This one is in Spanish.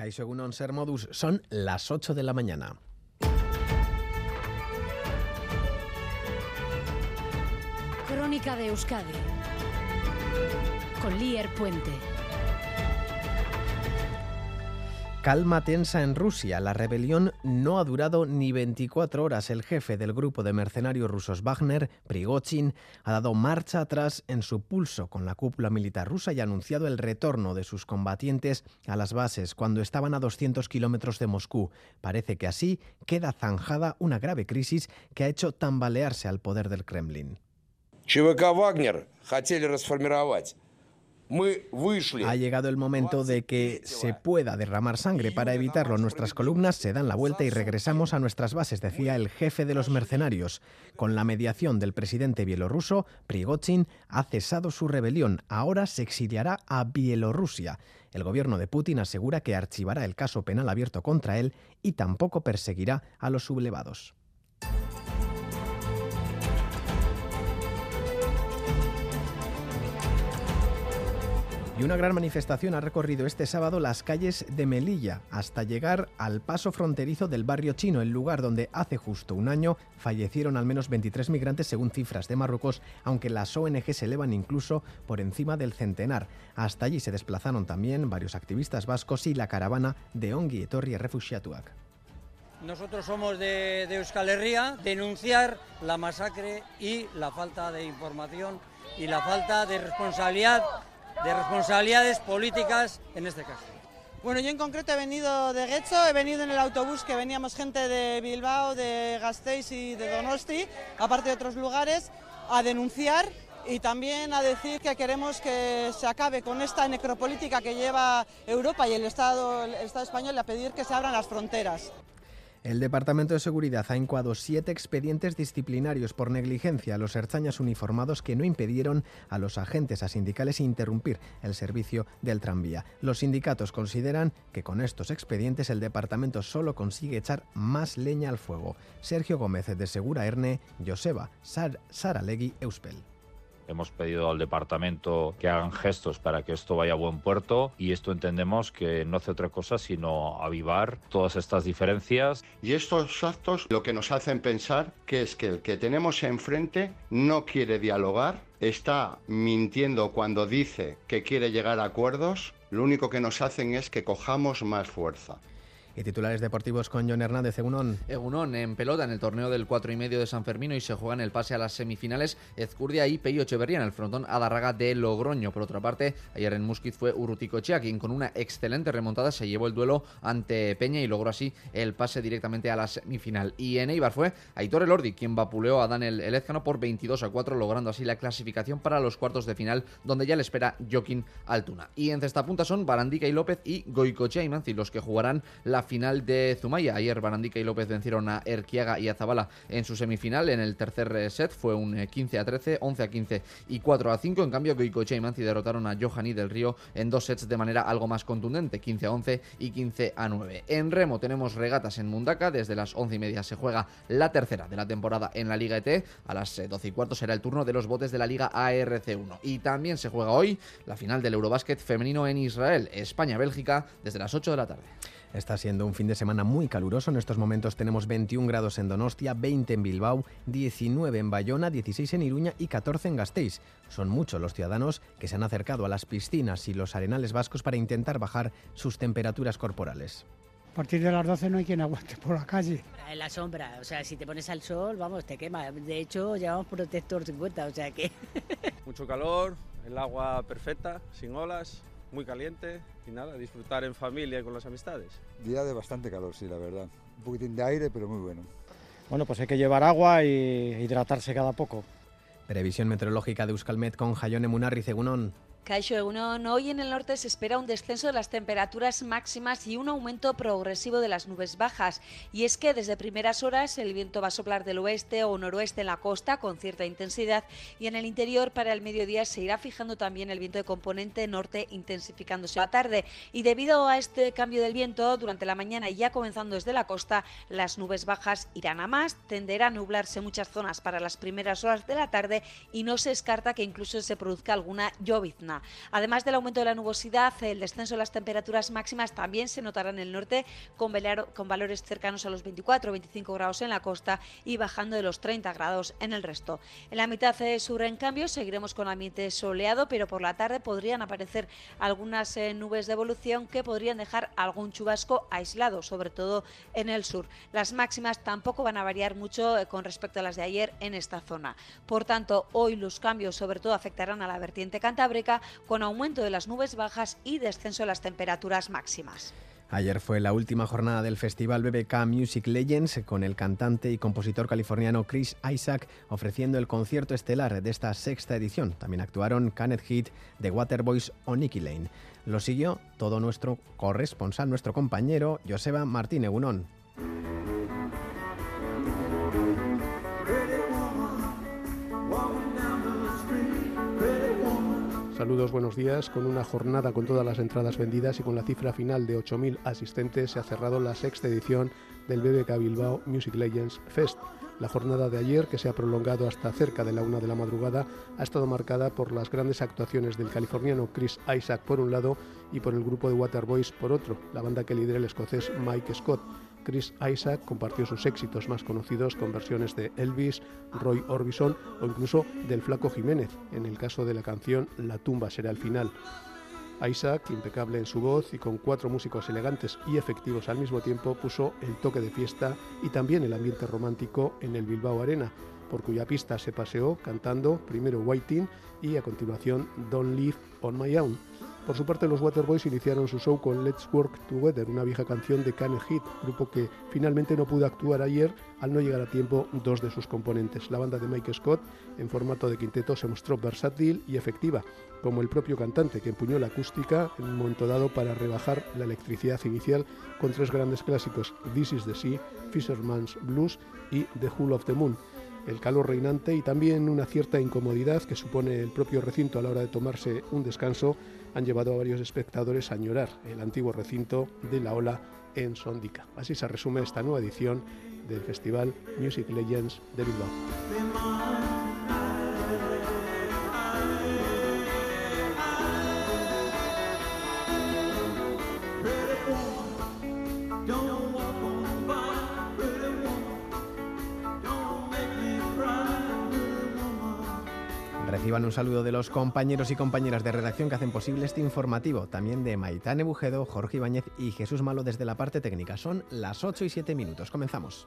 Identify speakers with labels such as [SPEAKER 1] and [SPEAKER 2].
[SPEAKER 1] Kaixo Ser Modus, son las 8 de la mañana.
[SPEAKER 2] Crónica de Euskadi con Lier Puente.
[SPEAKER 1] Calma tensa en Rusia. La rebelión no ha durado ni 24 horas. El jefe del grupo de mercenarios rusos Wagner, Prigozhin, ha dado marcha atrás en su pulso con la cúpula militar rusa y ha anunciado el retorno de sus combatientes a las bases cuando estaban a 200 kilómetros de Moscú. Parece que así queda zanjada una grave crisis que ha hecho tambalearse al poder del Kremlin. Ha llegado el momento de que se pueda derramar sangre. Para evitarlo, nuestras columnas se dan la vuelta y regresamos a nuestras bases, decía el jefe de los mercenarios. Con la mediación del presidente bielorruso, Prigozhin ha cesado su rebelión. Ahora se exiliará a Bielorrusia. El gobierno de Putin asegura que archivará el caso penal abierto contra él y tampoco perseguirá a los sublevados. Y una gran manifestación ha recorrido este sábado las calles de Melilla hasta llegar al paso fronterizo del barrio chino, el lugar donde hace justo un año fallecieron al menos 23 migrantes según cifras de Marruecos, aunque las ONG se elevan incluso por encima del centenar. Hasta allí se desplazaron también varios activistas vascos y la caravana de Ongi Etorri Refugiatuak.
[SPEAKER 3] Nosotros somos de, de Euskal Herria, denunciar la masacre y la falta de información y la falta de responsabilidad de responsabilidades políticas en este caso.
[SPEAKER 4] Bueno, yo en concreto he venido de Guecho, he venido en el autobús que veníamos gente de Bilbao, de Gasteiz y de Donosti, aparte de otros lugares, a denunciar y también a decir que queremos que se acabe con esta necropolítica que lleva Europa y el Estado, el Estado español a pedir que se abran las fronteras.
[SPEAKER 1] El Departamento de Seguridad ha encuado siete expedientes disciplinarios por negligencia a los erzañas uniformados que no impidieron a los agentes a sindicales interrumpir el servicio del tranvía. Los sindicatos consideran que con estos expedientes el departamento solo consigue echar más leña al fuego. Sergio Gómez de Segura Erne, Joseba Saralegui Euspel.
[SPEAKER 5] Hemos pedido al departamento que hagan gestos para que esto vaya a buen puerto y esto entendemos que no hace otra cosa sino avivar todas estas diferencias.
[SPEAKER 6] Y estos actos lo que nos hacen pensar que es que el que tenemos enfrente no quiere dialogar, está mintiendo cuando dice que quiere llegar a acuerdos, lo único que nos hacen es que cojamos más fuerza.
[SPEAKER 1] Y titulares deportivos con John Hernández, Egunon.
[SPEAKER 7] Egunon en pelota en el torneo del 4 y medio de San Fermino y se juegan el pase a las semifinales Ezcurdia y Peyo Echeverría en el frontón Adarraga de Logroño. Por otra parte, ayer en Musquiz fue Urruticochea quien con una excelente remontada se llevó el duelo ante Peña y logró así el pase directamente a la semifinal. Y en Eibar fue Aitor Elordi quien vapuleó a Daniel Elezcano por 22 a 4, logrando así la clasificación para los cuartos de final, donde ya le espera Joaquín Altuna. Y en cesta punta son Barandica y López y Goicochea y Manzi los que jugarán la final de Zumaya. Ayer Barandica y López vencieron a Erquiaga y a Zabala en su semifinal. En el tercer eh, set fue un 15 eh, a 13, 11 a 15 y 4 a 5. En cambio, Goicoche y Manzi derrotaron a Johanny del Río en dos sets de manera algo más contundente, 15 a 11 y 15 a 9. En remo tenemos regatas en Mundaka. Desde las 11 y media se juega la tercera de la temporada en la Liga ET. A las 12 eh, y cuarto será el turno de los botes de la Liga ARC1. Y también se juega hoy la final del Eurobásquet femenino en Israel, España-Bélgica, desde las 8 de la tarde.
[SPEAKER 1] Está siendo un fin de semana muy caluroso. En estos momentos tenemos 21 grados en Donostia, 20 en Bilbao, 19 en Bayona, 16 en Iruña y 14 en Gasteiz. Son muchos los ciudadanos que se han acercado a las piscinas y los arenales vascos para intentar bajar sus temperaturas corporales.
[SPEAKER 8] A partir de las 12 no hay quien aguante por la calle.
[SPEAKER 9] En la sombra, o sea, si te pones al sol, vamos, te quema. De hecho, llevamos protector 50, o sea que...
[SPEAKER 10] Mucho calor, el agua perfecta, sin olas, muy caliente y nada, disfrutar en familia y con las amistades.
[SPEAKER 11] Día de bastante calor, sí, la verdad. Un poquitín de aire, pero muy bueno.
[SPEAKER 8] Bueno, pues hay que llevar agua y hidratarse cada poco.
[SPEAKER 1] Previsión meteorológica de Euskalmet con Jayone Munarri, Cegunón.
[SPEAKER 12] Caixo Egunon, hoy en el norte se espera un descenso de las temperaturas máximas y un aumento progresivo de las nubes bajas. Y es que desde primeras horas el viento va a soplar del oeste o noroeste en la costa con cierta intensidad y en el interior para el mediodía se irá fijando también el viento de componente norte intensificándose a la tarde. Y debido a este cambio del viento, durante la mañana y ya comenzando desde la costa, las nubes bajas irán a más, tenderá a nublarse muchas zonas para las primeras horas de la tarde y no se descarta que incluso se produzca alguna llovizna Además del aumento de la nubosidad, el descenso de las temperaturas máximas también se notará en el norte, con, con valores cercanos a los 24 o 25 grados en la costa y bajando de los 30 grados en el resto. En la mitad sur, en cambio, seguiremos con ambiente soleado, pero por la tarde podrían aparecer algunas eh, nubes de evolución que podrían dejar algún chubasco aislado, sobre todo en el sur. Las máximas tampoco van a variar mucho eh, con respecto a las de ayer en esta zona. Por tanto, hoy los cambios sobre todo afectarán a la vertiente cantábrica con aumento de las nubes bajas y descenso de las temperaturas máximas.
[SPEAKER 1] Ayer fue la última jornada del festival BBK Music Legends con el cantante y compositor californiano Chris Isaac ofreciendo el concierto estelar de esta sexta edición. También actuaron Kenneth Heat, The Waterboys o Nicky Lane. Lo siguió todo nuestro corresponsal, nuestro compañero Joseba Martín Egunon.
[SPEAKER 13] Saludos, buenos días. Con una jornada con todas las entradas vendidas y con la cifra final de 8.000 asistentes, se ha cerrado la sexta edición del BBK Bilbao Music Legends Fest. La jornada de ayer, que se ha prolongado hasta cerca de la una de la madrugada, ha estado marcada por las grandes actuaciones del californiano Chris Isaac por un lado y por el grupo de Waterboys por otro, la banda que lidera el escocés Mike Scott. Chris Isaac compartió sus éxitos más conocidos con versiones de Elvis, Roy Orbison o incluso del Flaco Jiménez, en el caso de la canción La tumba será el final. Isaac, impecable en su voz y con cuatro músicos elegantes y efectivos al mismo tiempo, puso el toque de fiesta y también el ambiente romántico en el Bilbao Arena, por cuya pista se paseó cantando primero Waiting y a continuación Don't Live on My Own por su parte, los Waterboys iniciaron su show con Let's Work Together, una vieja canción de Kane Hit, grupo que finalmente no pudo actuar ayer al no llegar a tiempo dos de sus componentes. La banda de Mike Scott, en formato de quinteto, se mostró versátil y efectiva, como el propio cantante, que empuñó la acústica en un momento dado para rebajar la electricidad inicial con tres grandes clásicos, This is the Sea, Fisherman's Blues y The Hull of the Moon el calor reinante y también una cierta incomodidad que supone el propio recinto a la hora de tomarse un descanso han llevado a varios espectadores a añorar el antiguo recinto de la Ola en Sondica. Así se resume esta nueva edición del Festival Music Legends de Bilbao.
[SPEAKER 1] Un saludo de los compañeros y compañeras de redacción que hacen posible este informativo, también de Maitane Bujedo, Jorge Ibáñez y Jesús Malo desde la parte técnica. Son las 8 y 7 minutos. Comenzamos.